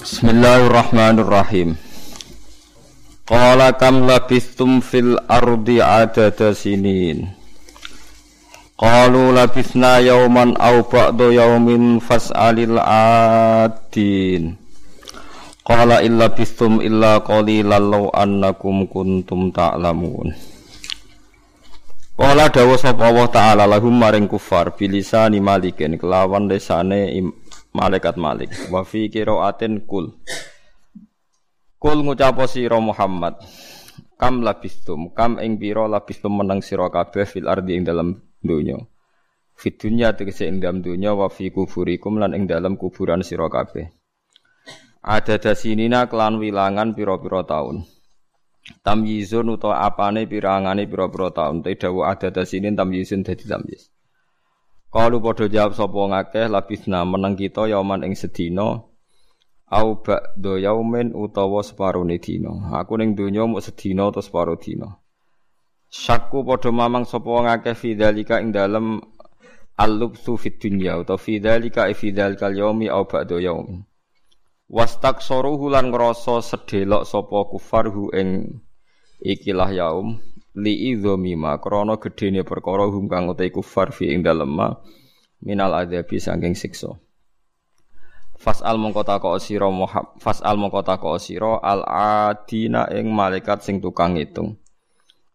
Bismillahirrahmanirrahim. Qala kam labistum fil ardi adada sinin. Qalu labisna yawman aw ba'da yawmin fas'alil adin. Qala illa bistum illa qalilan law annakum kuntum ta'lamun. Qala dawa sapa Allah taala lahum maring kufar bilisani malikin kelawan lesane malaikat Malik wa fi qiraatin kul. Kul ngucapo sira Muhammad. Kam labistum kam ing pira labistum meneng sira kabeh fil ardi ing dalam donya. Fit dunya tegese ing dalam donya wa fi lan ing dalam kuburan sira kabeh. Ada dasinina kelan wilangan pira-pira taun. Tamyizun utawa apane pirangane pira-pira taun. Te dawu ada dasinin tamyizun dadi tamyiz Kalu padha jawab sapa ngakeh labisna meneng kita yauman ing sedina au ba'da yaumin utawa separone dina. Aku ning donya mung sedina utawa separo dina. Syakku padha mamang sapa ngakeh fidzalika ing dalem al-lubsu fid dunya utawa fidzalika fi dzalikal yaumi au ba'da yaum. Wastaksaruhu lan ngrasa sedelok sapa kufarhu ing ikilah yaum li idzamima krana gedene perkara hum kang utai kufar fi ing dalem minal adzabi saking siksa. Fas'al mongko takok sira Fas'al mongko takok sira al adina ing malaikat sing tukang ngitung.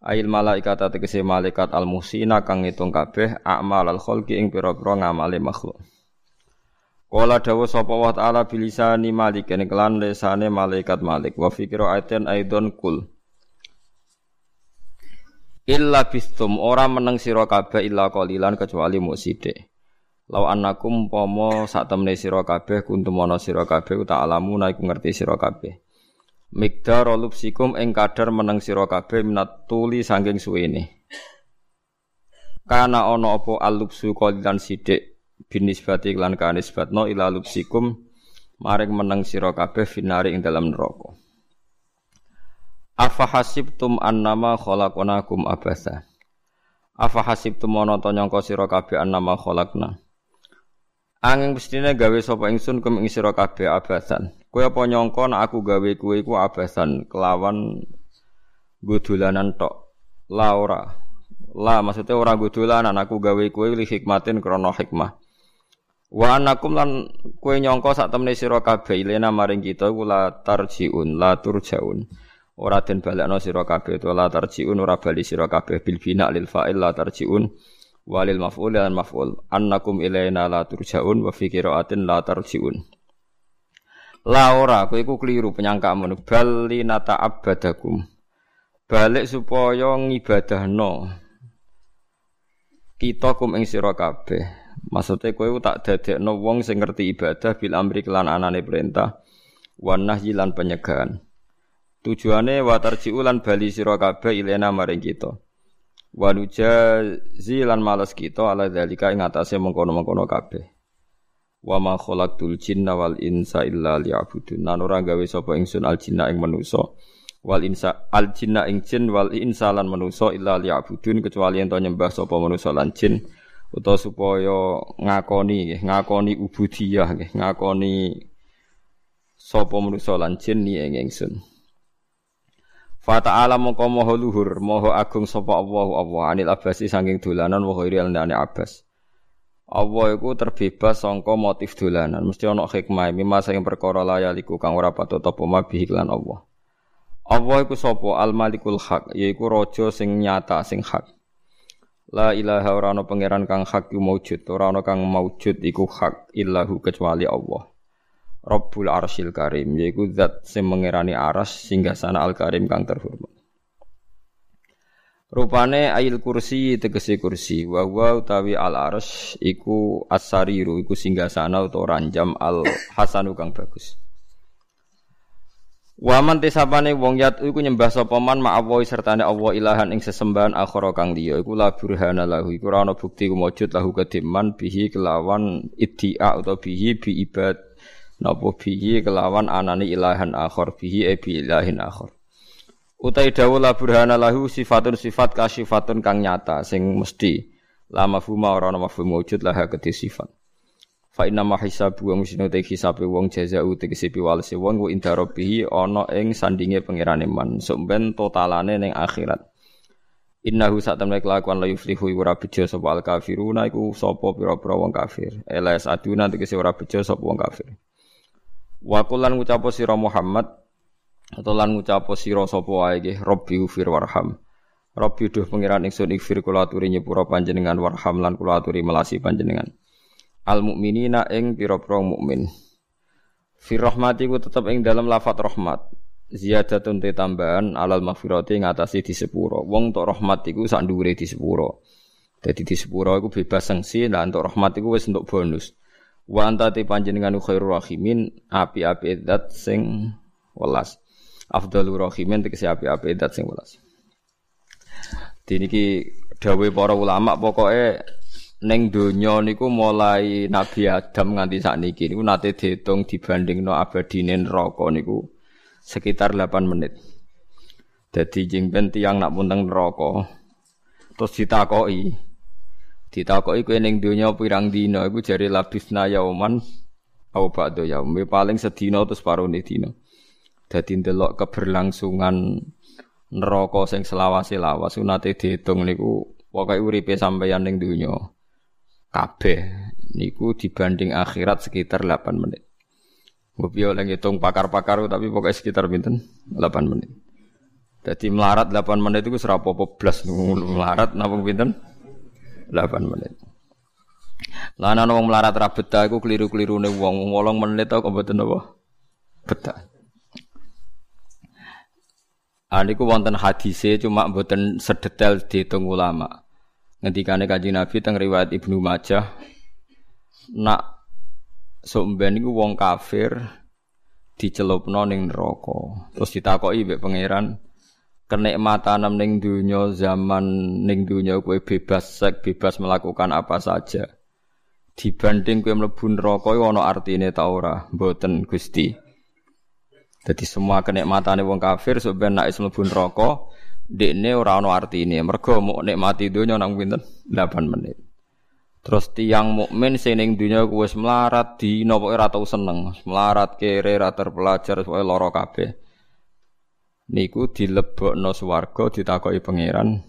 Ail malaikat tegese malaikat al musina kang ngitung kabeh amal al khalqi ing pira-pira ngamale makhluk. Kala dawa sapa wa ta'ala bilisani malik ing kelan lesane malaikat malik. Wa fikra aiten aidon kul Illa bistum ora meneng sira kabeh illa qalilan kecuali sithik. Lau annakum pomo sak temne sira kabeh kuntum ana sira kabeh ta alamu iku ngerti sira kabeh. Mikdar lupsikum ing kadar meneng sira kabeh minat tuli saking suwene. Kana ana apa alupsu qalilan sithik binisbati lan kanisbatno ila lupsikum maring meneng sira kabeh finari ing dalam neraka. Afa hasibtum annama khalaqnakum abasa. Afa hasibtum ana ta nyangka sira kabeh annama khalaqna. Angin mestine gawe sapa ingsun kum ing sira kabeh abasan. Kowe apa nyangka nek aku gawe kowe iku abasan kelawan godolanan tok. La ora. La maksudnya ora godolanan aku gawe kowe li hikmatin krana hikmah. Wa anakum lan kowe nyangka sak temne sira kabeh ilena maring kita iku la tarjiun la turjaun ora den balekno sira kabeh to la tarjiun ora bali sira kabeh bil bina lil fa'il la tarjiun walil maf'ul lan maf'ul. Annakum ilaina la turjaun wa fi qira'atin la tarjiun. La ora kowe iku kliru penyangkamu bal nata abadakum. Balik supaya ngibadahno. Kita kum ing sira kabeh. Maksudnya kowe tak dadekno wong sing ngerti ibadah bil amri kelan anane perintah wan nahyi lan penyegahan. Tujuane wa lan bali sira kabeh ilena maring kita. Wa nujazi lan males kita ala dzalika ing atase mengkono-mengkono kabeh. Wa ma khalaqtul jinna wal insa illa liya'budun. Nan ora gawe sapa ingsun al jinna ing manusa wal insa al jinna ing jin wal insa lan manusa illa liya'budun kecuali ento nyembah sapa manusa lan jin utawa supaya ngakoni ngakoni ubudiyah ngakoni sapa manusa lan jin ing ingsun. Fa ta'ala mongko maha luhur, maha agung sapa Allah Allah anil abasi saking dolanan wa ghairi alani abas. Allah iku terbebas sangka motif dolanan, mesti ana hikmah mimma saking perkara layaliku kang ora patut apa mabihi lan Allah. Allah iku sapa al malikul haq, yaiku raja sing nyata sing hak. La ilaha ora ana pangeran kang hak maujud, ora ana kang maujud iku hak illahu kecuali Allah. Rabbul Arsyil Karim yaiku zat sing mengerani aras sehingga sana Al Karim kang terhormat. Rupane ayil kursi tegese kursi wa wa utawi al arsy iku asariru iku singgasana utawa ranjam al hasanu kang bagus. Waman tesapane wong yat iku nyembah sapa man ma'allahi sertane Allah ilahan ing sesembahan akhara kang liya iku la burhana lahu iku ana bukti kumujud lahu kediman bihi kelawan iddia utawa bihi bi ibad napa bihi kelawan anani ilahan akhir bihi e bi ilahin akhir utai dawuh la burhana lahu sifatun sifat kasifatun kang nyata sing mesti la mafhuma ora ana mafhum wujud lah kedhe sifat Fa inna ma hisabu wong sing te hisabe wong jazau tegese piwalese wong ku inda rabbih ana ing sandinge pangerane man. Sok ben totalane ning akhirat. Innahu sak temne kelakuan la yuflihu ora bejo sapa al kafiruna iku sapa pira-pira wong kafir. Elas aduna tegese ora bejo sapa wong kafir. Wa kullan ngucapo sira Muhammad atau lan ngucapo sira sapa wae nggih Rabbi ufir warham. Rabbi duh pangeran ingsun ikfir kula aturi nyepura panjenengan warham lan kula aturi melasi panjenengan al mukminina ing pira-pira mukmin. Fi rahmati ku tetep ing dalam lafat rahmat. Ziyadatun te tambahan alal maghfirati ngatasi di sepuro. Wong tok rahmat iku sak dhuwure di sepuro. Dadi di sepuro iku bebas sanksi lan untuk rahmat iku wis entuk bonus. Wa anta te panjenengan khairur rahimin api-api zat sing welas. Afdhalur rahimin tegese api-api zat sing welas. Diniki dawuh para ulama pokoke Neng donya niku mulai Nabi Adam nganti sakniki niku nate diitung dibandingno abadine neraka niku sekitar 8 menit. Dadi jeng tiyang nak punteng neraka terus ditakoki ditakoki kowe ning donya pirang dina iku jare labisna yauman au ba'da yaum paling sedina terus parone dina. Dadi ndelok keberlangsungan neraka sing selawase lawas nate diitung niku pokoke uripe sampeyan ning donya kabeh niku dibanding akhirat sekitar 8 menit. Mbok oleh ngitung pakar-pakar tapi pokoknya sekitar pinten 8 menit. Jadi melarat 8 menit itu serapa apa blas melarat napa pinten 8 menit. Lah ana wong melarat ra betah iku kliru-klirune wong 8 menit kok mboten apa betah. Aniku wonten hadise cuma mboten sedetail dihitung ulama. Ngendikane Kanjeng Nabi teng riwayat Ibnu Majah nak sok mben iku wong kafir dicelupno ning neraka. Terus ditakoki mbek pangeran kenikmatan ning dunya zaman ning dunya kowe bebas sek bebas melakukan apa saja. Dibanding kowe mlebu neraka ana artine ta ora? Mboten Gusti. Jadi semua kenikmatane wong kafir sok ben nek mlebu neraka dekne ora ana artine. Mergo mau nikmati donya nang pinten? 8 menit. Terus tiang mukmin sing ning donya wis melarat dina pokoke ora tau seneng, melarat kere ra terpelajar pokoke lara kabeh. Niku dilebokno swarga ditakoki pangeran.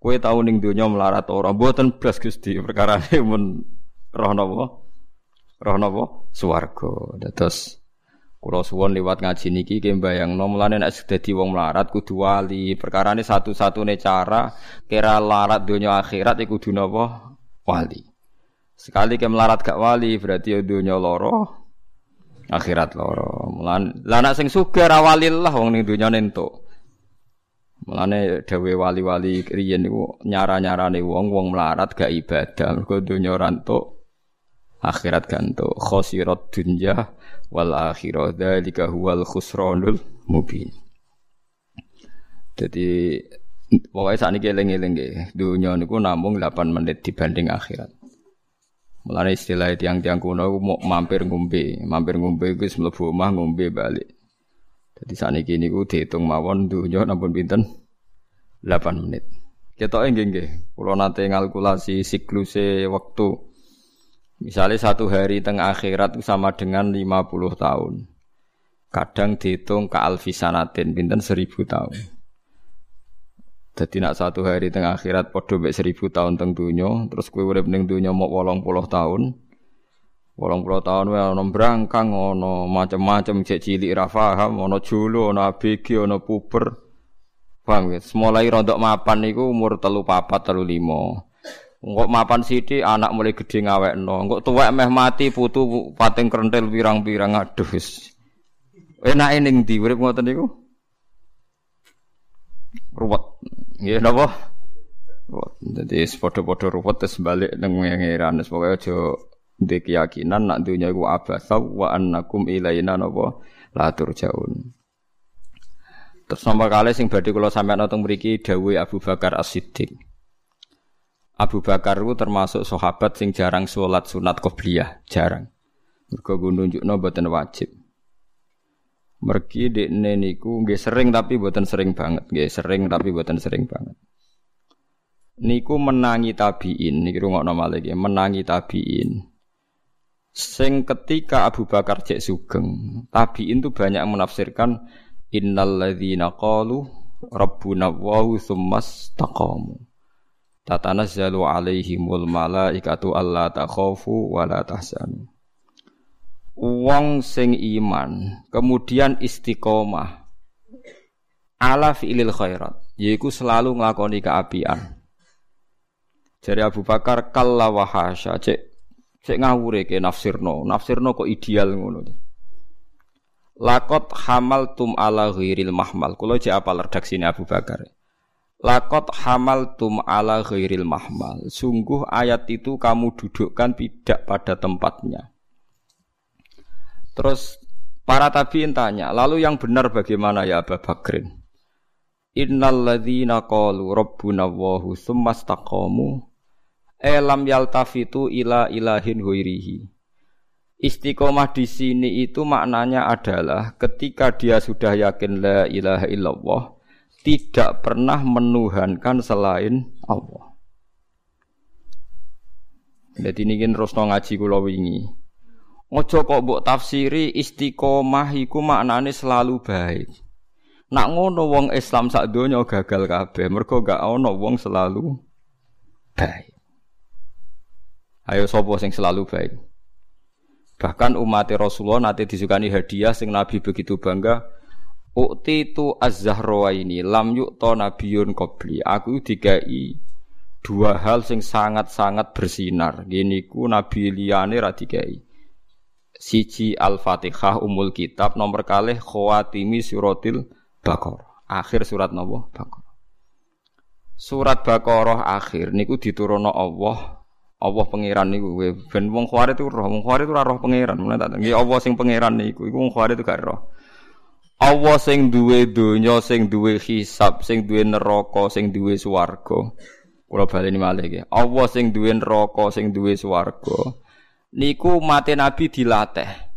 Kowe tau ning donya melarat ora? Mboten blas Gusti, perkarane mun roh napa? Roh napa? Swarga. Dados Kulo suwon lewat ngaji niki ki mbayangno mulane nek dadi wong melarat kudu wali. Perkarane satu-satune cara kira larat donya akhirat iku kudu napa? Wali. Sekali ke melarat gak wali berarti ya donya loro akhirat loro. Mulane lah nek sing sugih ra wali lah wong ning donya entuk. Mulane dhewe wali-wali riyen niku nyara-nyarane wong wong melarat gak ibadah mergo donya ora entuk akhirat gantuk khosirat dunya wal akhirah dzalika huwal khusranul mubin. Jadi pokoknya saat ini eling-eling dunia niku namung 8 menit dibanding akhirat. Mulane istilah tiang-tiang kuno mau mampir ngombe, mampir ngombe iku wis mlebu omah ngombe balik. Jadi saat ini niku dihitung mawon dunia nampun pinten 8 menit. Kita nggih nggih, kula nate ngalkulasi sikluse waktu Misalnya satu hari tengah akhirat sama dengan 50 tahun. Kadang dihitung ke alfisanatin, binten seribu tahun. Jadi nak satu hari tengah akhirat podo bek seribu tahun teng dunia, terus kue urip ning mau wolong puluh tahun. Wolong puluh tahun wae ono brangkang, ono macam-macam cek cilik ra paham, ono julu, ono ABG, ono puber. Paham ya? Semulai rontok mapan niku umur telu papat telu limo. Engkok mapan sithik anak mulai gede ngawekno. Engkok tuwek meh mati putu pating krentel pirang-pirang aduh wis. Enake ning ndi urip ngoten niku? Ruwet. Nggih napa? Ruwet. Dadi padha-padha ruwet terus balik ngeran wis pokoke aja ndek keyakinan nak dunya iku abasa wa annakum ilaina napa la turjaun. Terus nomor kali sing badhe kula sampeyan teng mriki dawuh Abu Bakar As-Siddiq. Abu Bakar itu termasuk sahabat sing jarang sholat sunat qobliyah, jarang. Mergo nunjukno boten wajib. Mergi dekne niku nggih sering tapi boten sering banget, nggih sering tapi boten sering banget. Niku menangi tabiin, niki rungokno malih menangi tabiin. Sing ketika Abu Bakar cek sugeng, tabiin itu banyak menafsirkan innal ladzina qalu rabbuna wa tsummas taqamu. Tatanazzalu alaihimul malaikatu alla takhafu wa la tahzanu. Wong sing iman, kemudian istiqomah ala fi'lil khairat, yaiku selalu nglakoni keapian. Jadi Abu Bakar kalla wa hasya, cek cek ngawure ke nafsirno, nafsirno kok ideal ngono. Lakot hamal tum ala ghairil mahmal. Kulo cek apa redaksine Abu Bakar. Lakot hamal tum ala ghairil mahmal. Sungguh ayat itu kamu dudukkan tidak pada tempatnya. Terus para tabiin tanya, lalu yang benar bagaimana ya Abu Bakrin? Innal ladzina qalu rabbuna Allahu tsumma istaqamu elam yaltafitu ila ilahin huirihi. Istiqomah di sini itu maknanya adalah ketika dia sudah yakin la ilaha illallah, tidak pernah menuhankan selain Allah. Jadi ini kan ngaji kula wingi. Ojo kok mbok tafsiri istiqomah iku maknane selalu baik. Nak ngono wong Islam sak donya gagal kabeh, mergo gak ono wong selalu baik. Ayo sopo sing selalu baik. Bahkan umat Rasulullah nanti disukani hadiah sing Nabi begitu bangga. Ukti itu az ini lam yukto nabiyun qabli. Aku dikai dua hal sing sangat-sangat bersinar. Gini ku Nabi liyane ra dikai. Siji Al-Fatihah umul kitab nomor kalih khawatimi suratil Baqarah. Akhir surat nopo Baqarah. Surat Baqarah akhir niku diturunno Allah Allah pangeran niku ben wong khawarit itu roh, wong khawarit itu roh pangeran. Mulane tak nggih Allah sing pangeran niku iku wong khawarit itu gak roh. Allah sing duwe donya, sing duwe hisab, sing duwe neraka, sing duwe swarga. Kula baleni malih nggih. Allah sing duwe neraka, sing duwe swarga. Niku mate Nabi dilatih.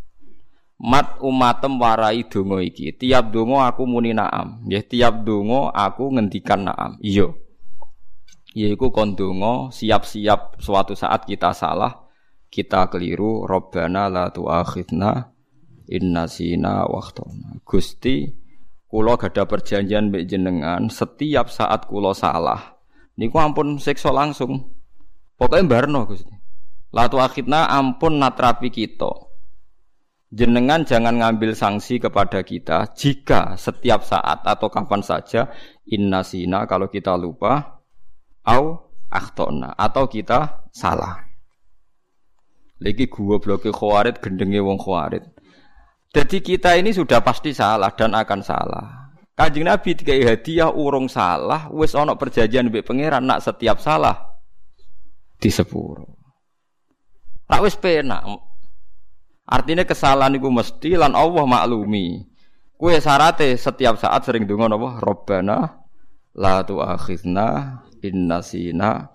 Mat umatem warai donga iki. Tiap donga aku muni naam. Nggih, tiap donga aku ngendikan naam. Iya yaiku kondongo siap-siap suatu saat kita salah kita keliru robbana la tuakhidna inna sina waktona Gusti kula gada perjanjian mbek jenengan setiap saat kula salah niku ampun siksa langsung pokoknya barno Gusti la tuakhidna ampun natrapi kita jenengan jangan ngambil sanksi kepada kita jika setiap saat atau kapan saja inna sina kalau kita lupa au akhtona atau kita salah. Lagi gua bloke khawarid gendenge wong khawarid. Jadi kita ini sudah pasti salah dan akan salah. Kanjeng Nabi dikai hadiah urung salah, wis ana perjanjian mbek pangeran nak setiap salah di Nak wis penak. Artinya kesalahan itu mesti lan Allah maklumi. Kue sarate setiap saat sering dengar apa? Robbana la tu'akhidna innasina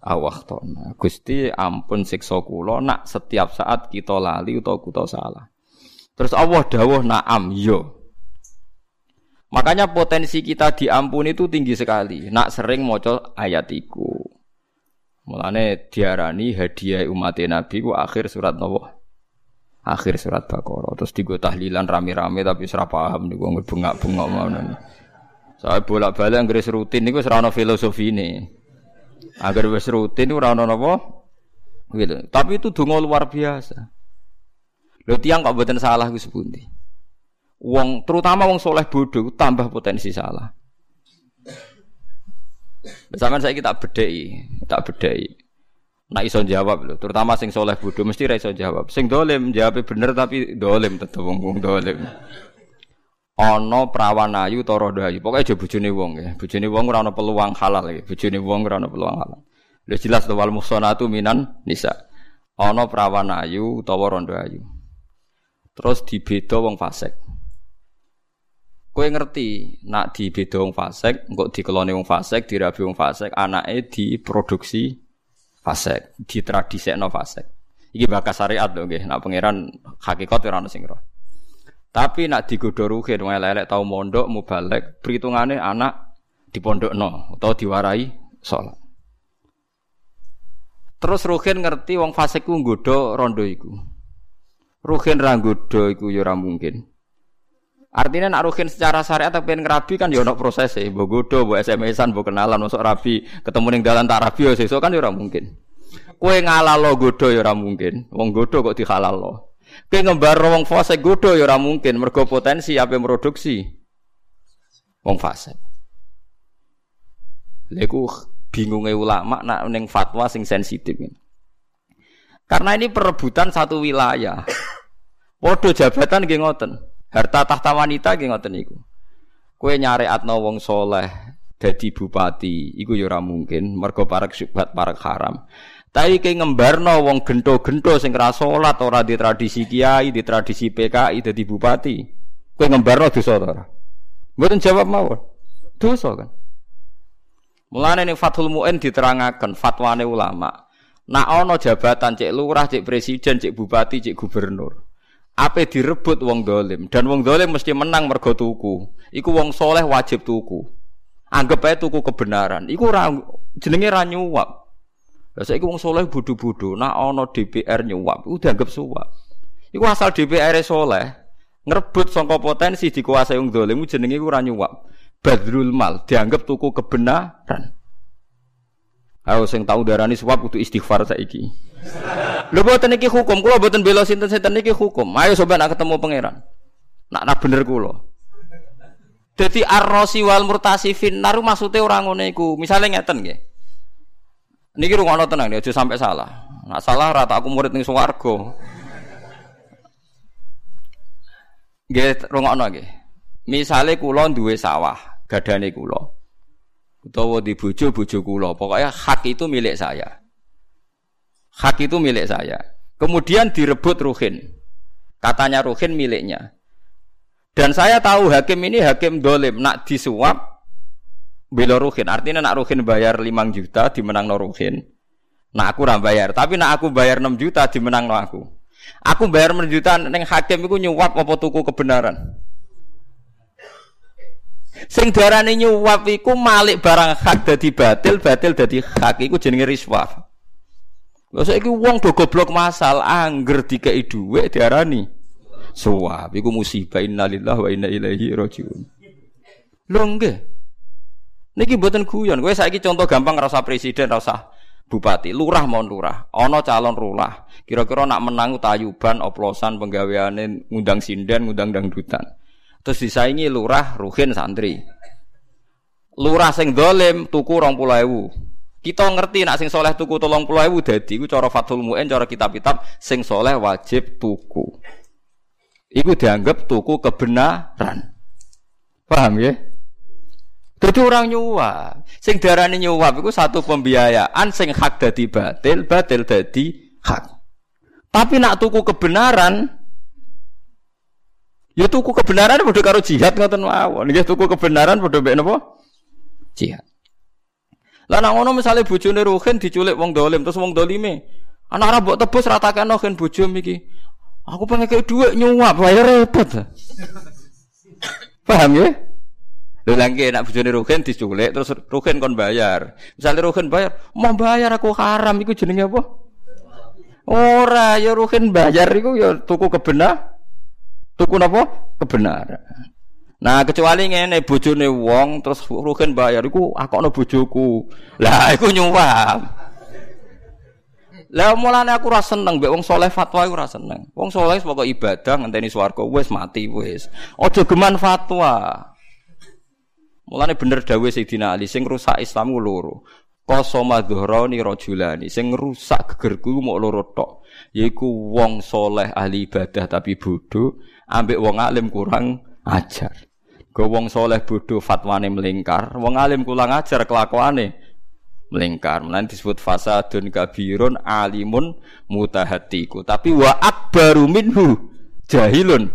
awahtona. Gusti ampun siksa kula nak setiap saat kita lali utawa kita salah. Terus Allah dawuh na'am yo. Makanya potensi kita diampuni itu tinggi sekali. Nak sering maca ayat iku. Mulane diarani hadiah umat Nabi ku akhir surat Nabi. Akhir surat Baqarah. Terus digo tahlilan rame-rame tapi ora paham niku bengak-bengok ngono. Saya bolak-balik anggere rutin niku ora filosofi ini. Agar wis rutin ora ana napa? Gitu. Tapi itu donga luar biasa. Lho tiang kok mboten salah ku sepundi. Wong terutama wong soleh bodoh tambah potensi salah. Bersama saya kita bedai, tak bedai. Nak iso jawab lho, terutama sing soleh bodoh mesti ra iso jawab. Sing dolim jawab bener tapi dolim tetep wong wong dolim ana prawan ayu ta rondo ayu. Pokoke aja bojone wong ya. Bojone wong ora ana peluang halal ya. Bojone wong ora ana peluang halal. Lha jelas to wal muhsanatu minan nisa. Ana prawan ayu utawa rondo ayu. Terus dibeda wong fasik. Kowe ngerti nak dibeda wong fasik, engko dikelone wong fasik, dirabi wong fasik, anake diproduksi fasik, ditradisekno fasik. Iki bakas syariat lho nggih. Nak pangeran hakikat ora ono sing roh. Tapi nak digodho ruhin wong elek tau mondok mubalek, perhitungane anak dipondokno utawa diwarai salat. Terus ruhin ngerti wong fasik ku nggodho rondo iku. Ruhin ra nggodha iku ya ora mungkin. Artinya nak ruhin secara syariat tapi pengen ngerabi kan ya ono proses e, mbok godho, mbok SMS-an, mbok kenalan, masuk rabi, ketemu ning dalan tak rabi ya sesuk kan ora mungkin. Kowe ngalalo godho ya ora mungkin. Wong godho kok dihalalno. Kowe ngembar wong fase godho ya ora mungkin, mergo potensi ape produksi wong fase. Lha iku bingungnya ulama nak ning fatwa sing sensitif. Karena ini perebutan satu wilayah. Waduh jabatan nggih ngoten. Harta tahta wanita nggih ngoten niku. Kowe nyareatno wong soleh dadi bupati, iku ya ora mungkin mergo parek syubhat parek haram. Tapi kayak ngembarno wong gento-gento sing ora salat ora di tradisi kiai, di tradisi PKI dadi bupati. Kowe ngembarno dosa ta ora? Mboten jawab mawon. Dosa kan. Mulane ning Fathul Muin diterangaken fatwane ulama. Nak ana jabatan cek lurah, cek presiden, cek bupati, cek gubernur. Apa direbut wong dolim dan wong dolim mesti menang mergo tuku. Iku wong soleh wajib tuku. Anggap aja tuku kebenaran. Iku ra, jenenge ra nyuap. Lah saiki wong soleh bodho-bodho, nak ana DPR nyuap, iku dianggap suap. Iku asal DPR soleh, ngerebut sangka potensi dikuasai wong dolim jenenge iku ra nyuap. Badrul mal dianggap tuku kebenaran. Ayo tahu darani suap kudu istighfar saiki. Lho boten iki hukum, kula boten bela sinten-sinten iki hukum. Ayo coba nak ketemu pangeran. Nak nak bener kula. Dadi ar-rasi wal murtasifin naru maksude ora ngene iku. Misale ngeten nggih. Niki rungokno tenang aja sampai salah. Nak salah rata aku murid ning swarga. Nggih rungokno nggih. Misale kula duwe sawah, gadane kula. Utawa di bojo bojo kula, pokoknya hak itu milik saya. Hak itu milik saya. Kemudian direbut Ruhin. Katanya Ruhin miliknya. Dan saya tahu hakim ini hakim dolim. Nak disuap, bela Ruhin. Artinya nak Ruhin bayar 5 juta, dimenang no Ruhin. Nak aku ram bayar. Tapi nak aku bayar 6 juta, dimenang no aku. Aku bayar 6 juta, neng hakim itu nyuap apa tuku kebenaran. Sing darane nyuap iku malik barang hak dadi batil, batil dadi hak iku jenenge riswah. Lha saiki wong do goblok masal angger dikeki dhuwit diarani suwab. Iku musibah innalillahi wa inna ilaihi rajiun. Lho nggih. Niki mboten guyon. Kowe saiki contoh gampang rasa presiden, rasa bupati, lurah mau lurah, ana calon lurah. Kira-kira nak menang tayuban, oplosan, penggaweane ngundang sinden, ngundang dangdutan. Terus disaingi lurah, ruhin santri. Lurah sing dolim tuku 20.000. Kita ngerti nak sing soleh tuku tolong puluh ewu dadi iku cara Fathul Mu'in cara kitab-kitab sing soleh wajib tuku. Iku dianggap tuku kebenaran. Paham ya? Jadi orang nyuap. Sing darani nyuap iku satu pembiayaan sing hak dadi batil, batil dadi hak. Tapi nak tuku kebenaran ya tuku kebenaran padha karo jihad ngoten mawon. Nggih tuku kebenaran padha mbek napa? Jihad. Lah nang ngono misale bojone Ruhin diculik wong dolim terus wong dolime. Anak ora mbok tebus ratakno kan bojo iki. Aku pengen kayak duit nyuap, bayar repot. Paham ya? Lho lagi nak bojone Ruhin diculik terus Ruhin kon bayar. Misalnya Ruhin bayar, mau bayar aku haram iku jenenge apa? Ora, ya Ruhin bayar iku ya tuku kebenar. Tuku napa? Kebenaran. Nah kecuali ngene bojone wong terus rugen bayar iku akokno bojoku. Lah iku nyuwap. Lah mulane aku ora seneng mbek wong soleh fatwa iku ora seneng. Wong soleh pokok ibadah ngenteni swarga wis mati wis. Aja geman fatwa. Mulane bener dawuh Sayyidina Ali sing rusak Islam loro. Qasama dhuhrani rajulani sing rusak gegerku mau loro tok. Yaiku wong soleh ahli ibadah tapi bodoh, ambek wong alim kurang ajar. Go wong soleh bodoh fatwane melingkar, wong alim kurang ajar kelakuane melingkar. Mulane disebut fasadun kabirun alimun mutahatiku. Tapi wa akbaru minhu jahilun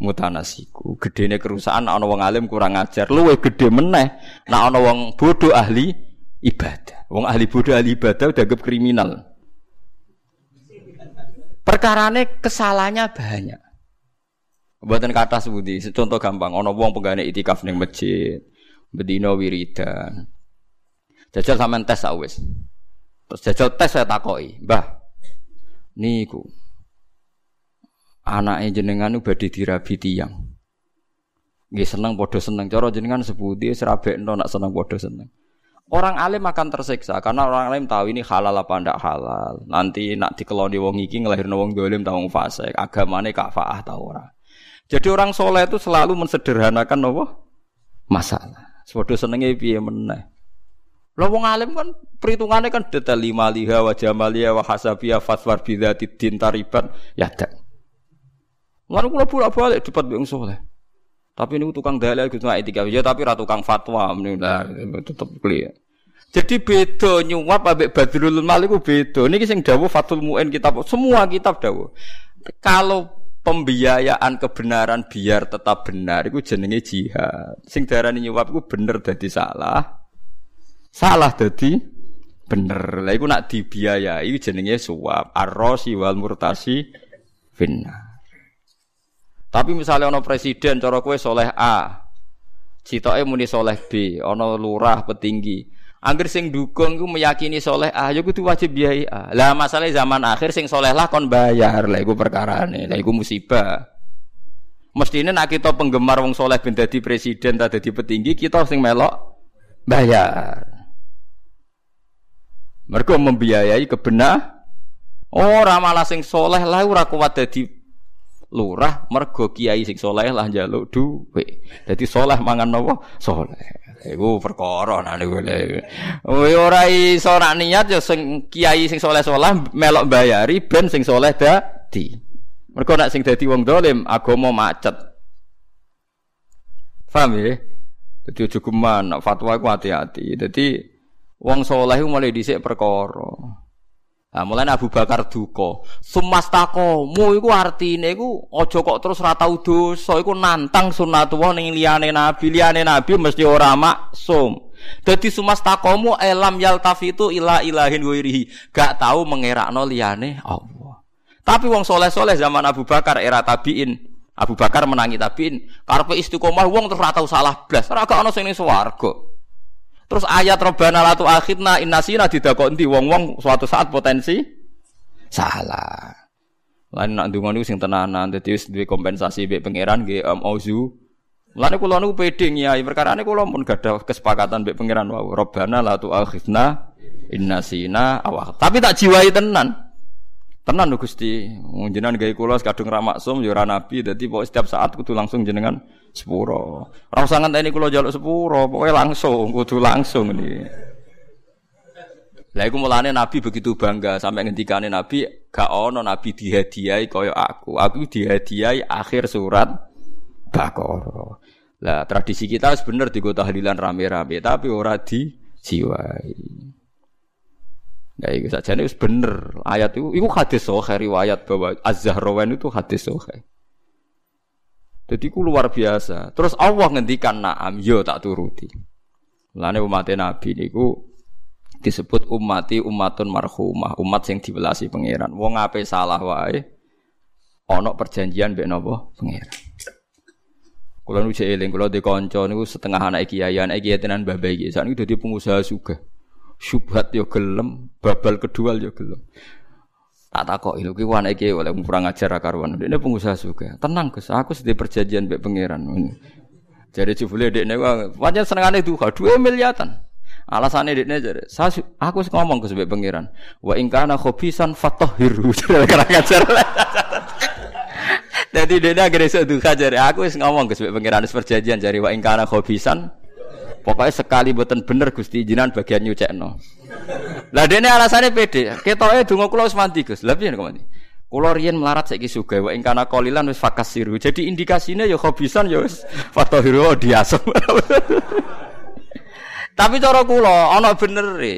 mutanasiku. Gedene kerusakan ana wong alim kurang ajar, luwe gede meneh nek ana wong bodoh ahli ibadah. Wong ahli bodoh ahli ibadah udah kriminal. Perkarane kesalahannya banyak. Buatan kata sebudi, contoh gampang. Ono wong penggane itikaf neng masjid, bedino wiridan. Jajal sampean tes awes. Terus jajal tes saya takoi, mbah. Niku. anake jenengan badhe dirabi tiyang. Nggih seneng padha seneng. Cara jenengan sebuti serabekno nak seneng padha seneng. Orang alim akan tersiksa karena orang alim tahu ini halal apa ndak halal. Nanti nak dikeloni wong iki ngelahirno wong dolim ta wong fasik, agamane kafaah ta ora. Jadi orang soleh itu selalu mensederhanakan apa? Masalah. Sepodo senenge piye meneh. Lah wong alim kan perhitungannya kan detail lima liha wa jamaliya wa hasabiyah fatwar bidzati din tariban ya dak. Lan kula bolak-balik debat wong soleh. Tapi ini tukang dalil gitu nggak etika ya tapi ratu tukang fatwa nah, tetap clear. Jadi beda nyuap abek Badrul Malik beda. Ini sing dawuh Fathul Muin kitab semua kitab dawuh. Kalau pembiayaan kebenaran biar tetap benar itu jenenge jihad. Sing darani nyuap itu bener dadi salah. Salah dadi bener. Lah iku nak dibiayai jenenge suap. Ar-rasi wal murtasi finnar. Tapi misalnya ono presiden cara kue soleh A, citoke muni soleh B, ono lurah petinggi. Angger sing dukung ku meyakini soleh A, ya kudu wajib biayai A. Lah masalah zaman akhir sing soleh lah kon bayar, lah iku perkarane, lah iku musibah. Mestinya nak kita penggemar wong soleh ben dadi presiden ta dadi petinggi, kita sing melok bayar. Mereka membiayai kebenar. Ora malah sing soleh lah ora kuat dadi lurah mergo kiai sing soleh lah njaluk dhuwit. Dadi soleh mangan napa? Soleh. Iku perkara nah niku. Oh ora iso nak niat ya sing kiai sing soleh-soleh melok bayari ben sing soleh dadi. Mergo nak sing dadi wong dolim agama macet. Paham ya? Dadi aja geman fatwa iku hati-hati. Dadi wong soleh mulai dhisik perkara. Nah, mulai Abu Bakar duka. Sumastakomu iku artine iku aja kok terus ora tau dosa, iku nantang sunnatullah ning liyane nabi, liyane nabi mesti ora maksum. Dadi sumastakomu elam yaltafitu ila ilahin wirihi, gak tahu mengerakno liyane Allah. Tapi wong soleh-soleh zaman Abu Bakar era tabiin, Abu Bakar menangi tabiin, karepe istiqomah wong terus ora tau salah blas, ora gak ono sing ning swarga. Terus ayat Robbana latu akhirna innasina didakoni wong-wong suatu saat potensi salah. Lain nak ndonga niku sing tenanan dadi wis duwe kompensasi mbek pangeran nggih um, auzu. Lan kula niku pede nyai perkarane kula pun gadah kesepakatan mbek pangeran wau Robbana latu akhirna innasina awak. Tapi tak jiwai tenan. Tenan lho Gusti, jenengan gawe kula kadung ra maksum ya ora nabi, dadi pokok setiap saat kudu langsung jenengan sepuro. Ora usah ngenteni kula njaluk sepuro, pokoke langsung, kudu langsung ini. Lah iku mulane nabi begitu bangga sampai ngendikane nabi gak ono nabi dihadiahi kaya aku. Aku dihadiahi akhir surat Baqarah. Lah tradisi kita sebener di kota tahlilan rame-rame tapi ora dijiwai. Ya itu saja ini bener ayat itu, itu hadis sohe riwayat bahwa Az-Zahrawan itu hadis sohe. Jadi itu luar biasa. Terus Allah ngendikan naam, yo tak turuti. Lane umat Nabi niku disebut umati umatun marhumah, umat yang dibelasi pangeran. Wong ape salah wae ana perjanjian mbek napa pangeran. Kula nu eling kula di kanca niku setengah anak kiai, anak kiai tenan mbah iki. Sakniki dadi pengusaha sugih syubhat yo gelem, babal kedua yo gelem. Tak takok lho ki wana iki oleh kurang ajar karuan. Ini pengusaha juga. Tenang Gus, aku sedih perjanjian mbek pangeran. Jadi jebule dekne wajan senengane duha 2 miliatan. Alasannya dekne jadi, saya aku ngomong ke mbek pangeran. Wa in kana khobisan fatahhiru. Kurang ajar. Jadi dia akhirnya seduha jadi aku ngomong ke mbek pangeran perjanjian jadi wa in khobisan Pokoknya sekali buatan bener Gusti jinan bagian nyucekno. Lah dene alasannya pede. Ketoke donga kula wis mandi Gus. Lah piye kok? Kula riyen melarat saiki sugih wa ing kana qalilan wis fakasiru. Jadi indikasinya ya khobisan ya wis fatahiru diasem. Tapi cara kula ana bener e.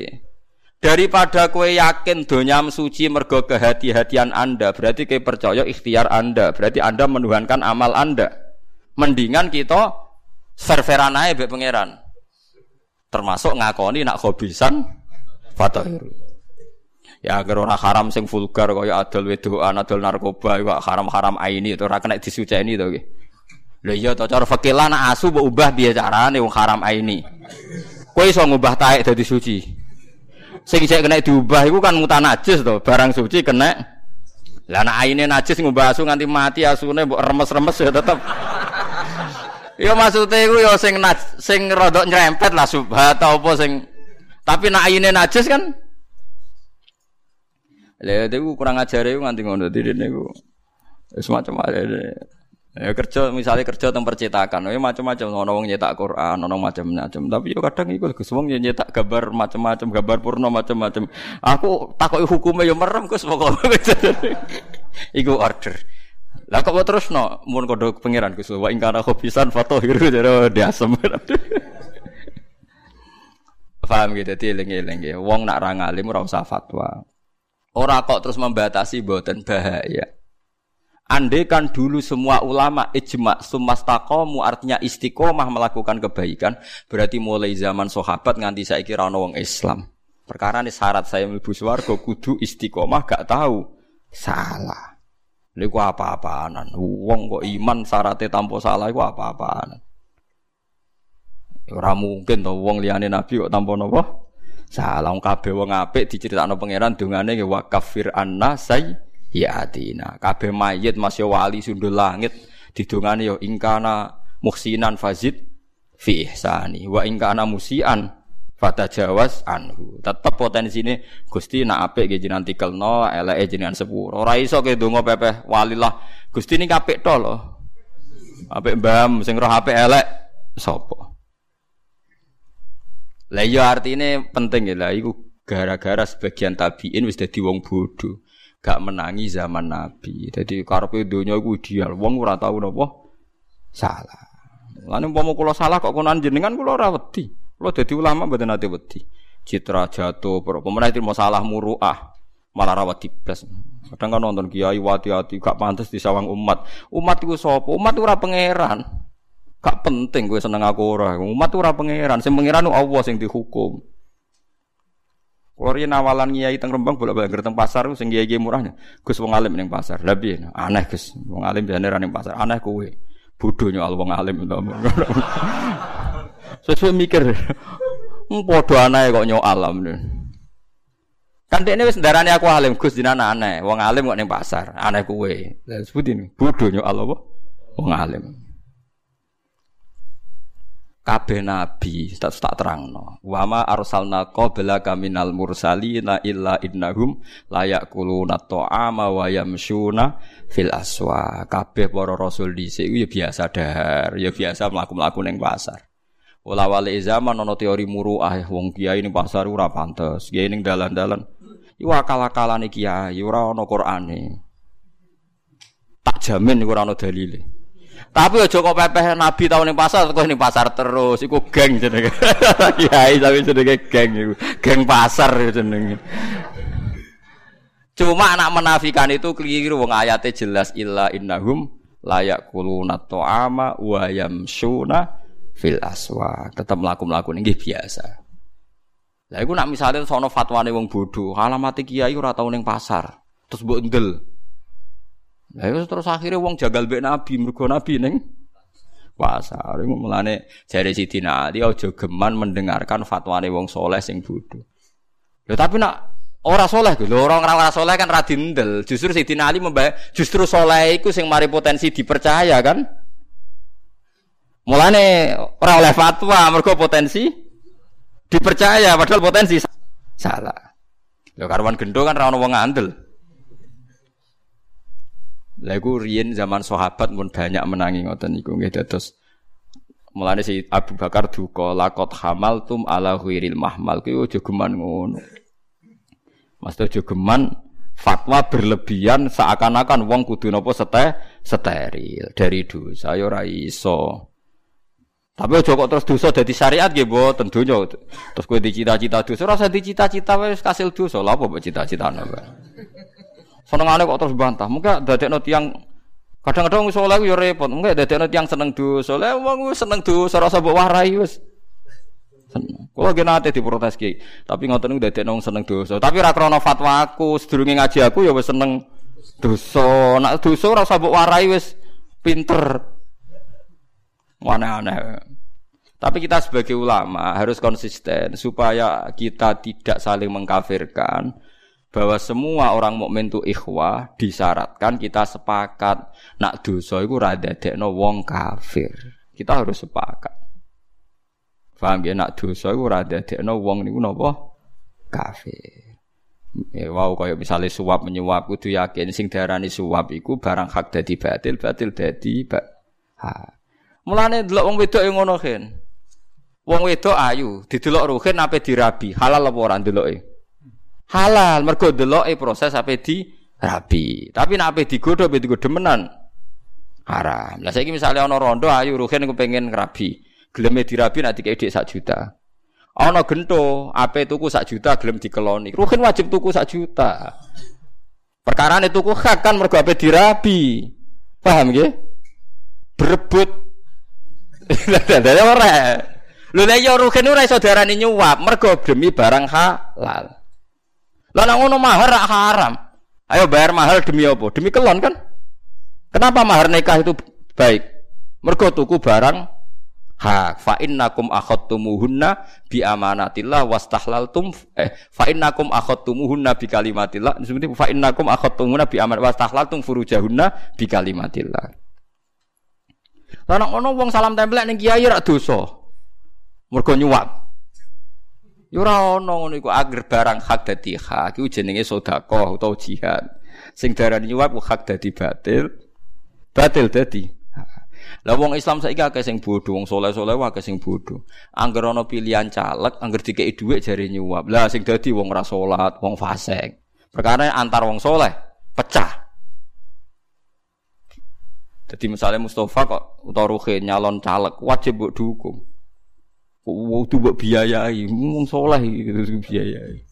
Daripada kue yakin donyam suci mergo kehati-hatian Anda, berarti kue percaya ikhtiar Anda, berarti Anda menuhankan amal Anda. Mendingan kita serveran aja be pangeran termasuk ngakoni nak hobisan fatahiru ya agar orang haram sing vulgar kaya adol wedoan adol narkoba iku haram-haram aini itu ora kena disuceni to nggih. Lha iya to cara fikih nak asu mbok ubah piye wong haram aini. Kowe iso ngubah taek dadi suci. Sing cek kena diubah iku kan mutanajis to barang suci kena. Lah anak aine najis ngubah asu nganti mati asune mbok remes-remes ya tetep. Ya maksudnya iku ya sing sing rodok nyerempet lah subhat apa sing tapi nak aine najis kan Lah itu kurang ajar itu nganti ngono dene niku. Wis macam-macam. Ya kerja misalnya kerja tentang percetakan, ya macam-macam. Ono wong nyetak Quran, ono macam-macam. Tapi yo kadang iku Gus wong nyetak gambar macam-macam, gambar purno macam-macam. Aku takoki hukumnya yo merem Gus pokoke. iku order. Lah kok terus no mun kodho pangeran Gus wa ingkana khobisan fatohiru jare diasem. Paham gitu, eling-eling ya. Wong nak ra ngalim ora usah fatwa. Ora kok terus membatasi boten bahaya. Andai kan dulu semua ulama ijma sumastakomu artinya istiqomah melakukan kebaikan berarti mulai zaman sahabat nganti saya kira wong Islam. Perkara ini syarat saya mlebu swarga kudu istiqomah gak tahu salah. Niku apa-apaanan. Wong kok iman syaratnya tanpa salah iku apa-apaanan. Ora mungkin to wong liyane nabi kok tanpa napa? Salah wong kabeh wong apik diceritakno pangeran dongane wa kafir anna say ya. Kabeh mayit masih wali sundul langit didongane yo ingkana muhsinan fazid fi ihsani wa ingkana musian fata jawas anhu. Tetep potensi ini Gusti nak apik nggih jenengan tikelno, eleke jenengan sepuro. Ora iso ke donga pepeh walilah. Gusti ini apik to lho. Apik mbam sing roh apik elek sapa? Lah iya artine penting ya lah iku gara-gara sebagian tabiin wis dadi wong bodoh gak menangi zaman Nabi. Jadi karepe donya iku ideal. Wong ora tau napa salah. Lan umpama kula salah kok konan jenengan kula ora wedi. Kula dadi ulama mboten ate wedi. Citra jatuh, pemenang itu masalah muruah, malah rawat blas. Kadang kan nonton kiai wati-wati gak pantas disawang umat. Umat itu sapa? Umat ora pangeran. Gak penting gue seneng aku ora. Umat ora pangeran. Sing pangeran Allah sing dihukum. Kalau riyen awalan kiai teng Rembang bolak-balik teng pasar sing kiai murahnya. Gus wong alim ning pasar. Piye? Aneh Gus. Wong alim biasane ra ning pasar. Aneh kowe. Bodho nyal wong alim. Sesuai mikir. Padha aneh kok nyok alam. Kan dekne wis ndarani aku alim Gus dinana aneh. Wong alim kok ning pasar. Aneh kowe. Lah sebutin bodho nyok apa? Wong alim kabeh nabi tak tak terangno wa ma arsalna qablaka minal mursalina illa innahum layak kuluna ta'ama wa yamshuna fil aswa kabeh para rasul dhisik ya biasa dahar ya biasa mlaku-mlaku ning pasar Wala wali zaman ana teori muruah wong kiai ning pasar ora pantes kiai ning dalan-dalan iku akal-akalane kiai ora ana Qur'ane tak jamin iku ora ana dalile tapi aja kok pepeh Nabi tau ning pasar kok ning pasar terus iku geng jenenge. Kiai tapi jenenge geng iku. Geng pasar jenenge. Cuma anak menafikan itu keliru wong ayatnya jelas illa innahum layak kuluna to'ama wa yamsuna fil aswa. Tetap melaku-melaku ini biasa. Lah iku nak misalnya sono fatwane wong bodoh, alamat kiai ora tau ning pasar. Terus mbok ndel. Lah terus akhirnya wong jagal mbek Nabi, mergo Nabi ning pasar. Iku mulane jare Sidina Ali aja geman mendengarkan fatwane wong soleh sing bodho. Lho tapi nak ora soleh lho, orang ora soleh kan radindel. Justru Sidina Ali membah justru soleh iku sing mari potensi dipercaya kan. Mulane ora oleh fatwa mergo potensi dipercaya padahal potensi salah. Lho karuan gendo kan ora ono wong ngandel. Lah iku zaman sahabat pun banyak menangi ngoten niku nggih dados Mulane si Abu Bakar duka lakot hamal tum ala huiril mahmal kuwi aja geman ngono. Mas aja geman fatwa berlebihan seakan-akan wong kudu napa sete steril dari dosa ya ora iso. Tapi aja kok terus dosa dadi syariat nggih mboten donya. Terus kowe dicita-cita dosa ora usah dicita-cita wis kasil dosa. Lha apa cita-citane, Pak? Senengane kok terus bantah. Mungkin dadekno tiyang kadang-kadang wis saleh yo repot. Mungkin dadekno tiyang seneng dosa. Lah wong seneng dosa rasa mbok warai wis. Kulo ge nate diprotes ki, tapi ngoten niku dadekno seneng dosa. Tapi ora krana fatwa aku, sedurunge ngaji aku ya wis seneng dosa. Nak dosa ora usah mbok warai wis pinter. Aneh-aneh. Tapi kita sebagai ulama harus konsisten supaya kita tidak saling mengkafirkan bahwa semua orang mukmin itu ikhwah disyaratkan kita sepakat nak dosa iku ra dadekno wong kafir. Kita harus sepakat. Paham ya nak dosa iku ra dadekno wong niku napa kafir. Ya wow kaya misalnya suap menyuap kudu yakin sing diarani suap iku barang hak dadi batil, batil dadi ba ha. Mulane delok wong wedok yang ngono kan. Wong wedok ayu, didelok ruhin ape dirabi, halal apa ora ndeloke? halal mergo deloke proses ape di rabi tapi nek ape digodho ape digodho menan haram. Lah saiki misale ana rondo ayu ruhen pengen rabi. Geleme dirabi nanti kayak dik sak juta. Ana gento ape tuku sak juta gelem dikeloni. Ruhen wajib tuku sak juta. Perkara tuku hak kan mergo ape dirabi. Paham nggih? Berebut dadane ora lho lek yo ruhen ora iso diarani nyuap mergo demi barang halal lah nek ngono mahar haram. Ayo bayar mahal demi apa? Demi kelon kan? Kenapa mahar nikah itu baik? Mergo tuku barang hak. Fa innakum akhadtumuhunna bi amanatillah wastahlaltum eh fa innakum akhadtumuhunna bi kalimatillah. Seperti fa innakum akhadtumuhunna bi amanat wastahlaltum furujahunna bi kalimatillah. Nek ngono wong salam tempel ning kiai ra dosa. Mergo nyuwak. Ya ora ana ngono iku agar barang hak dadi hak iku jenenge sedekah utawa jihad. Sing darani nyuwap hak dadi batil. Batil dadi. Lah wong Islam saiki akeh sing bodho, wong saleh-saleh akeh sing bodho. Angger ana pilihan caleg, angger dikeki dhuwit jare nyuwap. Lah sing dadi wong ora salat, wong fasik. Perkara antar wong soleh pecah. Jadi misalnya Mustafa kok utawa Ruhin nyalon caleg wajib mbok dukung. Waktu buat biayai, ngomong soleh gitu biayai.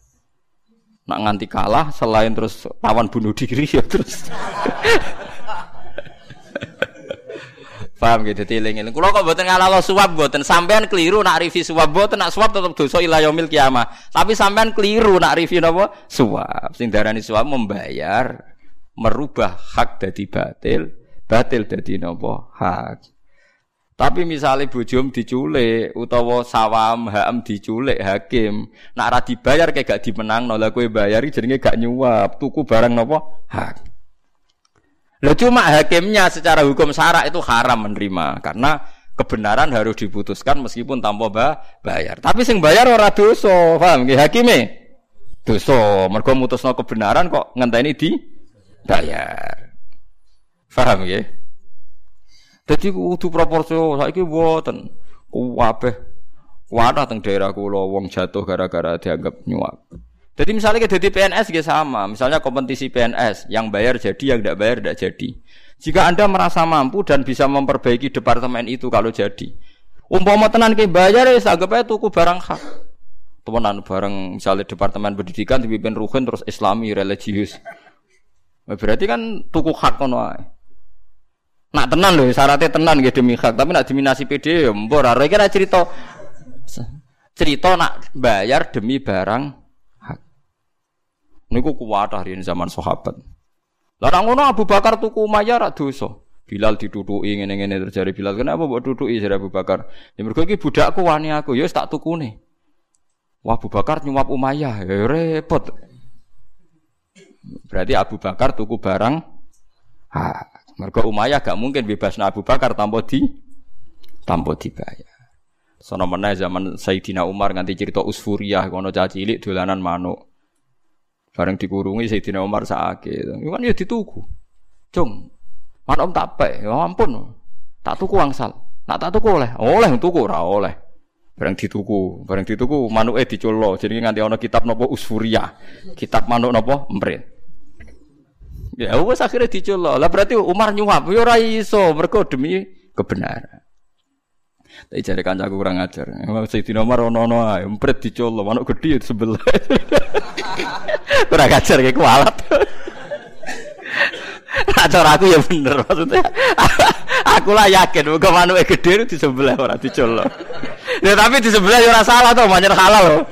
Nak nganti kalah selain terus tawan bunuh diri ya terus. Paham gitu tiling ini. Kalau kok buatan ngalah suap buatan sampean keliru nak review suap buatan nak suap tetap dosa ilayomil kiamah. Tapi sampean keliru nak review nopo suap. Sing darani suap membayar merubah hak dari batil, batil dari nopo hak. Tapi misalnya bujum diculik utawa sawam ham diculik hakim, nak ra dibayar kayak gak dimenang, nolak kue bayari jadinya gak nyuap, tuku barang nopo hak. Lah cuma hakimnya secara hukum syarak itu haram menerima karena kebenaran harus diputuskan meskipun tanpa bayar. Tapi sing bayar ora dosa, paham nggih hakime? Dosa, mergo mutusno kebenaran kok ngenteni di bayar. Paham nggih? Jadi kudu proporsional. Saiki mboten. Kabeh kuatah teng daerah kula wong jatuh gara-gara dianggap nyuap. Jadi misalnya kita di PNS juga sama, misalnya kompetisi PNS yang bayar jadi, yang tidak bayar tidak jadi. Jika anda merasa mampu dan bisa memperbaiki departemen itu kalau jadi, umpama tenan ke bayar ya anggap aja tuku barang hak. Temenan barang misalnya departemen pendidikan dipimpin ruhin terus Islami religius. Berarti kan tuku hak kono Nak tenan loh, syaratnya tenan gitu demi hak, tapi nak diminasi PD ya mbor. Kira cerita cerita nak bayar demi barang hak. Niku kuwat hari zaman sahabat. Lah ngono Abu Bakar tuku Umayyah rak dosa. Bilal diduduki ngene-ngene terjadi Bilal. Kenapa mbok duduki jare Abu Bakar? Ya mergo iki budakku wani aku, ya tak tukune. Wah Abu Bakar nyuap Umayyah, ya repot. Berarti Abu Bakar tuku barang hak. Mergo Umayyah gak mungkin bebas Abu Bakar tanpa di tanpa dibayar. Sono meneh zaman Sayyidina Umar nganti cerita Usfuriyah kono caci cilik dolanan manuk. Bareng dikurungi Sayyidina Umar. Iku kan ya dituku. Cung. Manuk tak pek, ya ampun. Tak tuku angsal. Nak tak tuku oleh, oleh tuku ora oleh. Bareng dituku, bareng dituku manuke dicullo. Jadi nganti ana kitab napa Usfuriyah. Kitab manuk napa Emprit. Ya wes akhirnya diculok. Lah berarti Umar nyuap, ya ora iso mergo demi kebenaran. Tapi cari kancaku kurang ajar. Sayyidina Umar ono-ono ae, empret diculok, manuk gedhe sebelah. kurang ajar kayak kualat. Acar aku ya bener maksudnya. aku lah yakin muga manuke gede di sebelah orang diculok. Ya tapi di sebelah ya ora salah to, manyer halal.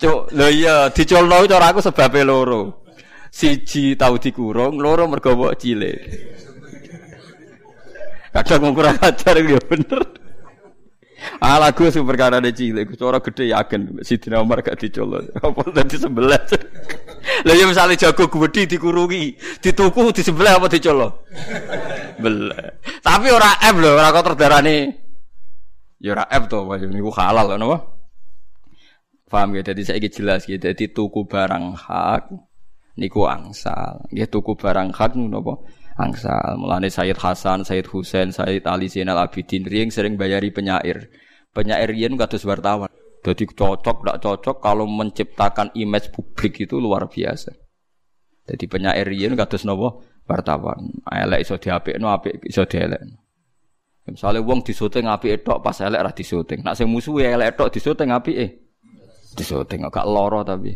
Cuk, lho iya diculno cara aku sebabnya loro. Siji tahu dikurung, loro mergo mbok cilik. Kadang wong kurang ajar ya bener. Ala gue super perkara de cilik, cara gede yakin Sidina Umar gak dicolok. Apa dadi sebelah. Lah ya misale jago gede dikurungi, dituku di apa dicolok? Belah. Tapi ora F lho, ora kok terdarane. Ya ora F to, niku halal napa? Paham ya? Jadi saya jelas gitu. Jadi tuku barang hak niku angsal. Ya tuku barang hak napa? angsal. Mulane Sayyid Hasan, Sayyid Husain, Sayyid Ali Zainal Abidin riyen sering bayari penyair. Penyair riyen kados wartawan. Jadi cocok tidak cocok kalau menciptakan image publik itu luar biasa. Jadi penyair riyen kados napa? Wartawan. Elek iso diapikno, apik iso dielek. Misalnya wong disuting apik tok pas elek ra disuting. Nak sing musuh elek tok disuting apike. Disuting gak loro tapi.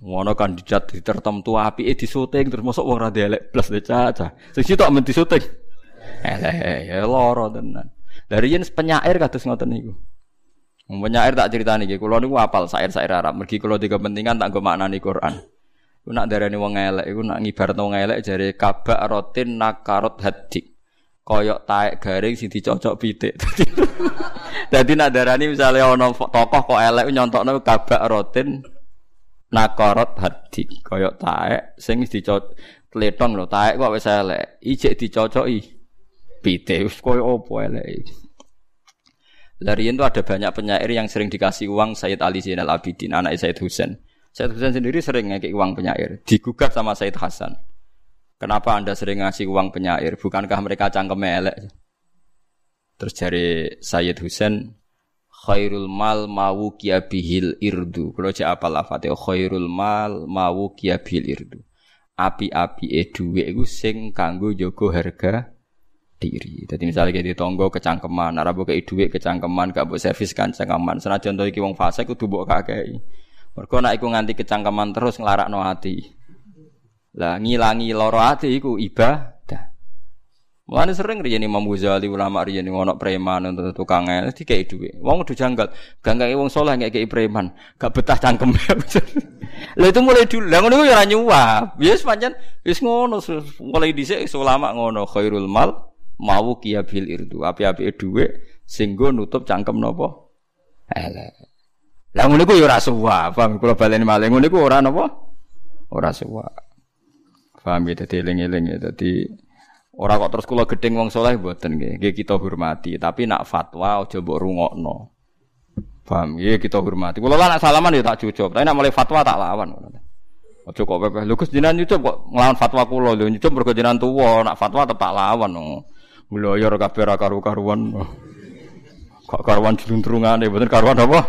Ngono kandidat di tertentu api eh disuting terus masuk wong ra elek plus de caca. Sing sitok men disuting. Elek ya loro tenan. Dari yen penyair kados ngoten niku. Penyair tak ceritani iki, kula niku apal sair-sair Arab. Mergi kula di kepentingan tak nggo maknani Quran. Ku nak darani wong elek iku nak ngibaratno wong elek jare kabak rotin nakarot hadik. Koyok taek garing sing dicocok pitik. Dadi nak darani misalnya ana tokoh kok elek nyontokno kabak rotin nakorot hadi kaya taek sing dicocok tletong lho taek kok wis elek ijek dicocoki pite wis kaya apa elek Larian itu ada banyak penyair yang sering dikasih uang Sayyid Ali Zainal Abidin, anak Sayyid Husain. Sayyid Husain sendiri sering ngekik uang penyair, digugat sama Sayyid Hasan. Kenapa anda sering ngasih uang penyair? Bukankah mereka cangkem elek? Terus dari Sayyid Husain, khairul mal mawu kia bihil irdu. Kalau cek apa lafate khairul mal mawu kia bihil irdu. Api-api e duwe iku sing kanggo jaga harga diri. Jadi misalnya kayak di tonggo kecangkeman, arabu kayak duit kecangkeman, gak buat servis kecangkeman. Senajan to iki wong fase kudu mbok kakek. Mergo nek iku nganti kecangkeman terus nglarakno hati. Lah ngilangi loro hati iku ibadah. Mulane sering riyen Imam Ghazali ulama riyen ono preman untuk tukang el dikei dhuwit. Wong udah janggal, ganggangi wong saleh ngekeki preman, gak betah cangkem. Lah itu mulai dulu. Lah ngono ya ora nyuap. Wis pancen wis ngono mulai dhisik ulama ngono khairul mal mau kia bil irdu. Api-api dhuwit sing nutup cangkem napa? Elek. Lah ngono iku ya ora suwap. Paham kula baleni malih ngono iku ora napa? Ora suwap. Paham ya dadi eling-eling ya dadi Ora kok terus kula gedeng wong soleh mboten nggih. Nggih kita hormati, tapi nak fatwa aja mbok rungokno. Paham? Nggih kita hormati. Kula lah nak salaman ya tak cucup, tapi nak mulai fatwa tak lawan. Aja kok pepeh. Lho Gus jenengan nyucup kok nglawan fatwa kula lho nyucup mergo jenengan tuwa, nak fatwa tetep tak lawan. Mloyor kabeh ra karu-karuan. Kok karuan diluntrungane mboten karuan apa?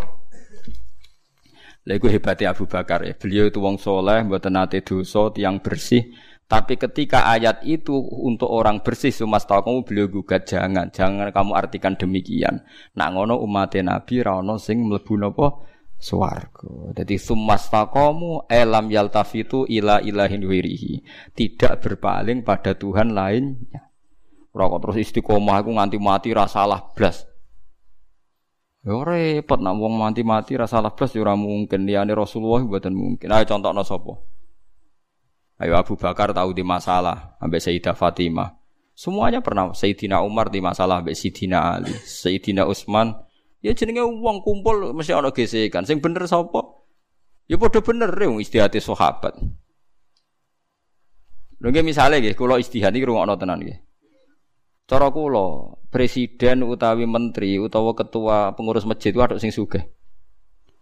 Lha iku hebatnya Abu Bakar ya. Beliau itu wong soleh, mboten nate dosa, tiang bersih. Tapi ketika ayat itu untuk orang bersih sumas tahu kamu beliau gugat jangan jangan kamu artikan demikian. Nak ngono umat Nabi rano sing mlebu napa swarga. Jadi sumas kamu elam yaltafitu ila ilahin wirihi. Tidak berpaling pada Tuhan lainnya. Rokok terus istiqomah aku nganti mati rasalah blas. Ya repot nak wong mati-mati rasalah blas ya ora mungkin liyane Rasulullah mboten mungkin. Ayo contohno sapa? Ayo Abu Bakar tahu di masalah sampai Sayyidah Fatimah. Semuanya pernah Sayyidina Umar di masalah sampai Sayyidina Ali, Sayyidina Utsman. Ya jenenge uang kumpul mesti ana gesekan. Sing bener sapa? Ya padha bener ya istihati sahabat. Nggih misale nggih kula istihad iki rungokno tenan nggih. Cara kula, presiden utawi menteri utawa ketua pengurus masjid itu ada sing sugih.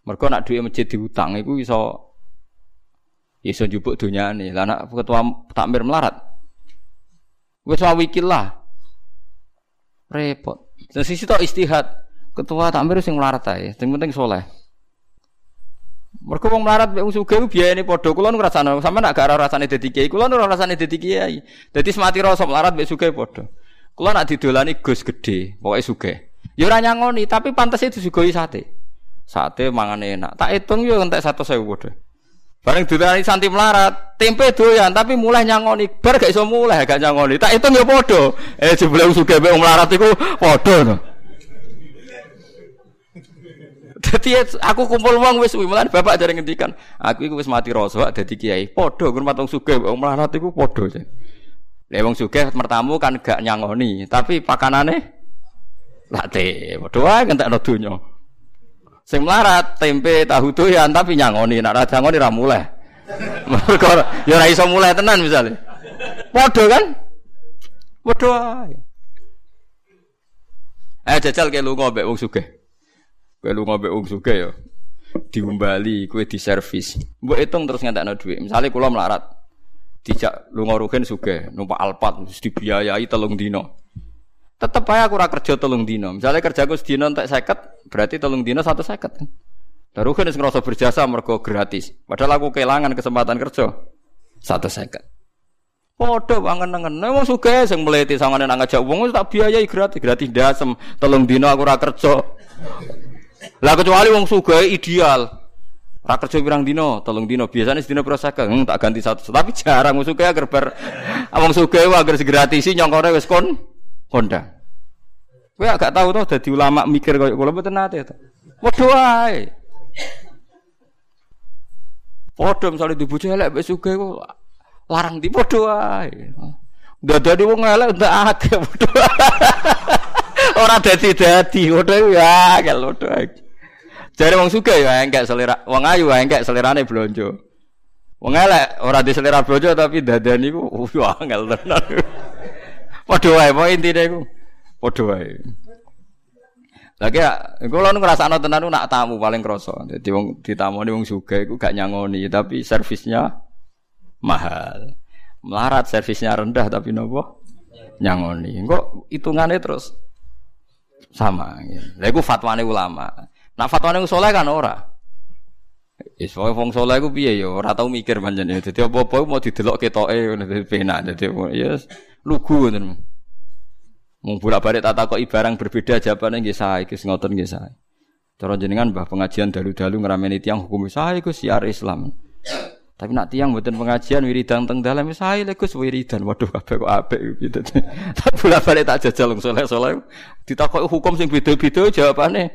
Mergo nak duit masjid diutang iku iso Iso njupuk dunyane. Lah anak ketua takmir melarat. Wis wikil lah. Repot. Dan sisi tok istihad. Ketua takmir sing melarat ae, sing penting soleh. Mergo wong melarat mek sugih biayane padha. Kula nu ngrasane sampean gak ora rasane dadi kiai, kula ora rasane dadi kiai. Dadi semati rasa melarat mek sugih padha. Kula nak didolani Gus gede, pokoke sugih. Ya ora nyangoni, tapi pantes itu disuguhi sate. Sate mangan enak. Tak hitung yo entek 100.000 padha. Bareng ditani santi melarat, tempe doyan tapi mulai nyangoni, bar gak iso mulai gak nyangoni. Tak itu ya padha. Eh jebule sugih mek melarat iku padha to. Dadi aku kumpul wong wis mulai bapak jare ngendikan, aku iku wis mati rasa dadi kiai. Padha ngurmat wong sugih wong melarat iku padha. Lah wong sugih mertamu kan gak nyangoni, tapi pakanane Late, padha wae ngentekno donya. Sing melarat tempe tahu doyan tapi nyangoni, nek ora nyangoni ra mulai. Mergo ya ora iso mulai tenan misalnya. Padha kan? Padha. Eh jajal ke lunga mbek wong sugih. Kowe lunga mbek wong sugih ya. Diumbali, kowe diservis. Mbok hitung terus ngentekno dhuwit. Misale kula melarat. Dijak lunga rugen sugih, numpak Alphard mesti dibiayai telung dino. Tetep aja aku ora kerja telung dino. Misalnya kerjaku sedina entek seket, berarti telung dino satu seket. Baru kan ngerasa berjasa mergo gratis. Padahal aku kehilangan kesempatan kerja satu seket. Podo bangen nengen. Emang suka sing meliti sangane nang ngajak wong tak biayai gratis, gratis dasem telung dino aku ora kerja. Lah kecuali wong suga ideal. Ora kerja pirang dino, telung dino. Biasanya sedina pira seket, hmm, tak ganti satu. Tapi jarang wong agar ber wong suga agar segratisi nyongkore wis kon Honda. Kowe agak tahu tuh dadi ulama mikir koyo kula mboten nate to. Padha wae. Padha misale di elek mbek sugih kok larang di padha wae. Dadane wong elek ndak akeh padha. Ora dadi-dadi padha ya gel padha. Jare wong sugih ya enggak selera, wong ayu ya selerane blonjo. Wong elek ora di selera blonjo tapi dadane iku wah angel tenan. Padha wae, pokoke intine iku padha wae. Lagi ya, kula nu ngrasakno tenan nak tamu paling krasa. Dadi wong ditamoni wong sugih iku gak nyangoni, tapi servisnya mahal. Melarat servisnya rendah tapi nopo? Nyangoni. Kok hitungane terus sama. Lha iku fatwane ulama. Nak fatwane soleh kan ora. Wis wae wong saleh iku piye ya ora tau mikir pancen. Dadi apa-apa mau didelok ketoke ngono dadi penak. Dadi ya lugu ngoten. Mung bolak-balik tak takoki barang berbeda jawabane nggih sae, Gus ngoten nggih sae. Cara jenengan Mbah pengajian dalu-dalu ngrameni tiyang hukum sae iku siar Islam. Tapi nak tiang mboten pengajian wiridan teng dalam sae lek Gus wiridan. Waduh kabeh kok apik gitu. Tak bolak-balik tak jajal wong saleh-saleh ditakoki hukum sing beda-beda jawabane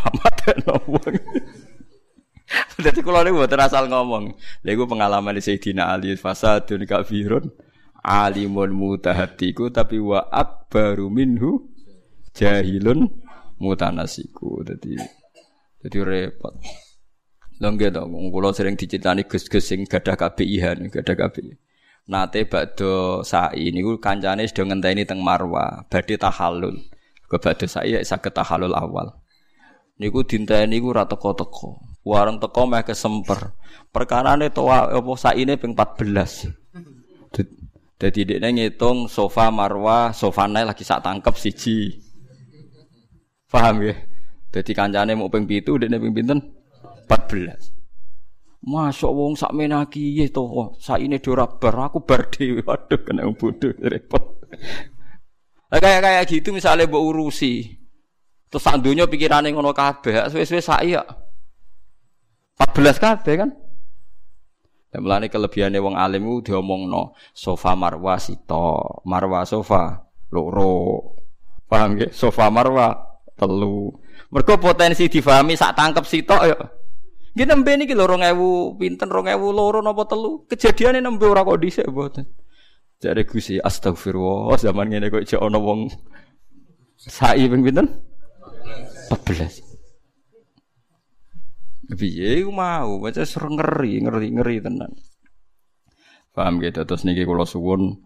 sae. Pamat wong. Dadi kula niku mboten asal ngomong. Lha iku pengalaman Sayyidina Ali fasadun kafirun alimun mutahatiku tapi wa akbaru minhu jahilun mutanasiku. Dadi dadi repot. Lengge to kula sering diceritani Gus-gus sing gadah KBIH gadah KBIH. Nate bakdo sa'i niku kancane sedang ngenteni teng Marwa, badhe tahallul. Ke badhe sa'i saged tahallul awal. Niku dinteni niku ora teko-teko. Warang teko meh kesemper. Perkarane to apa saine ping 14. Dadi dekne ngitung sofa marwah, sofane lagi sak tangkep siji. Paham ya? Dadi kancane mau ping 7, dekne ping pinten? 14. Masuk wong sak menaki ya to, saine ora bar, aku bar dhewe. Waduh kena bodoh repot. Kayak kayak gitu misalnya mbok urusi. Terus sak donya pikirane ngono kabeh, suwe-suwe sak ya. 14 kabeh kan. Dan melani kelebihannya wong alim itu diomongno sofa marwa sito, marwa sofa loro. Paham ya? Sofa marwa telu. Mergo potensi difahami sak tangkep sitok ya. Nggih nembe niki lho 2000 pinten 2000 loro napa telu. Kejadiane nembe ora kok dhisik mboten. Jare Gusti astagfirullah zaman ngene kok jek ana wong sai ping pinten? 14. Piye iku mau, baca ngeri, ngeri, ngeri tenan. Paham gitu, terus niki kula suwun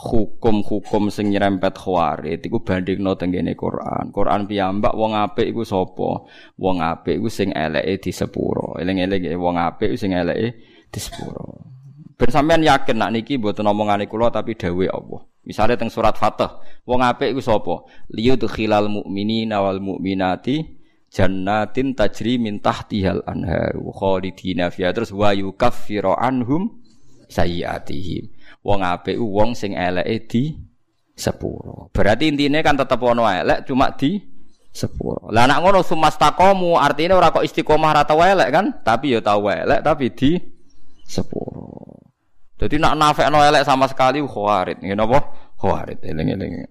hukum-hukum sing nyerempet khawarit iku bandingno tenggene Quran. Quran piyambak wong apik iku sapa? Wong apik iku sing eleke di sepuro. Eling-eling wong apik sing eleke di sepuro. Ben sampean yakin nak niki mboten omongane kula tapi dawuh Allah. Misalnya teng surat Fatah, wong apik iku sapa? Liyudkhilal mu'minina wal mu'minati jannatin tajri min tahtihal anhar khalidina fiha. Terus wa yukaffiru anhum sayiatihim wong apik wong sing eleke di sepuro. Berarti intinya kan tetep ono elek cuma di sepuro. Lah nak ngono sumastakomu artinya ora kok istiqomah rata elek kan? Tapi ya tau elek tapi di sepuro jadi nak nafek no elek sama sekali khawarit ngene apa khawarit eling-eling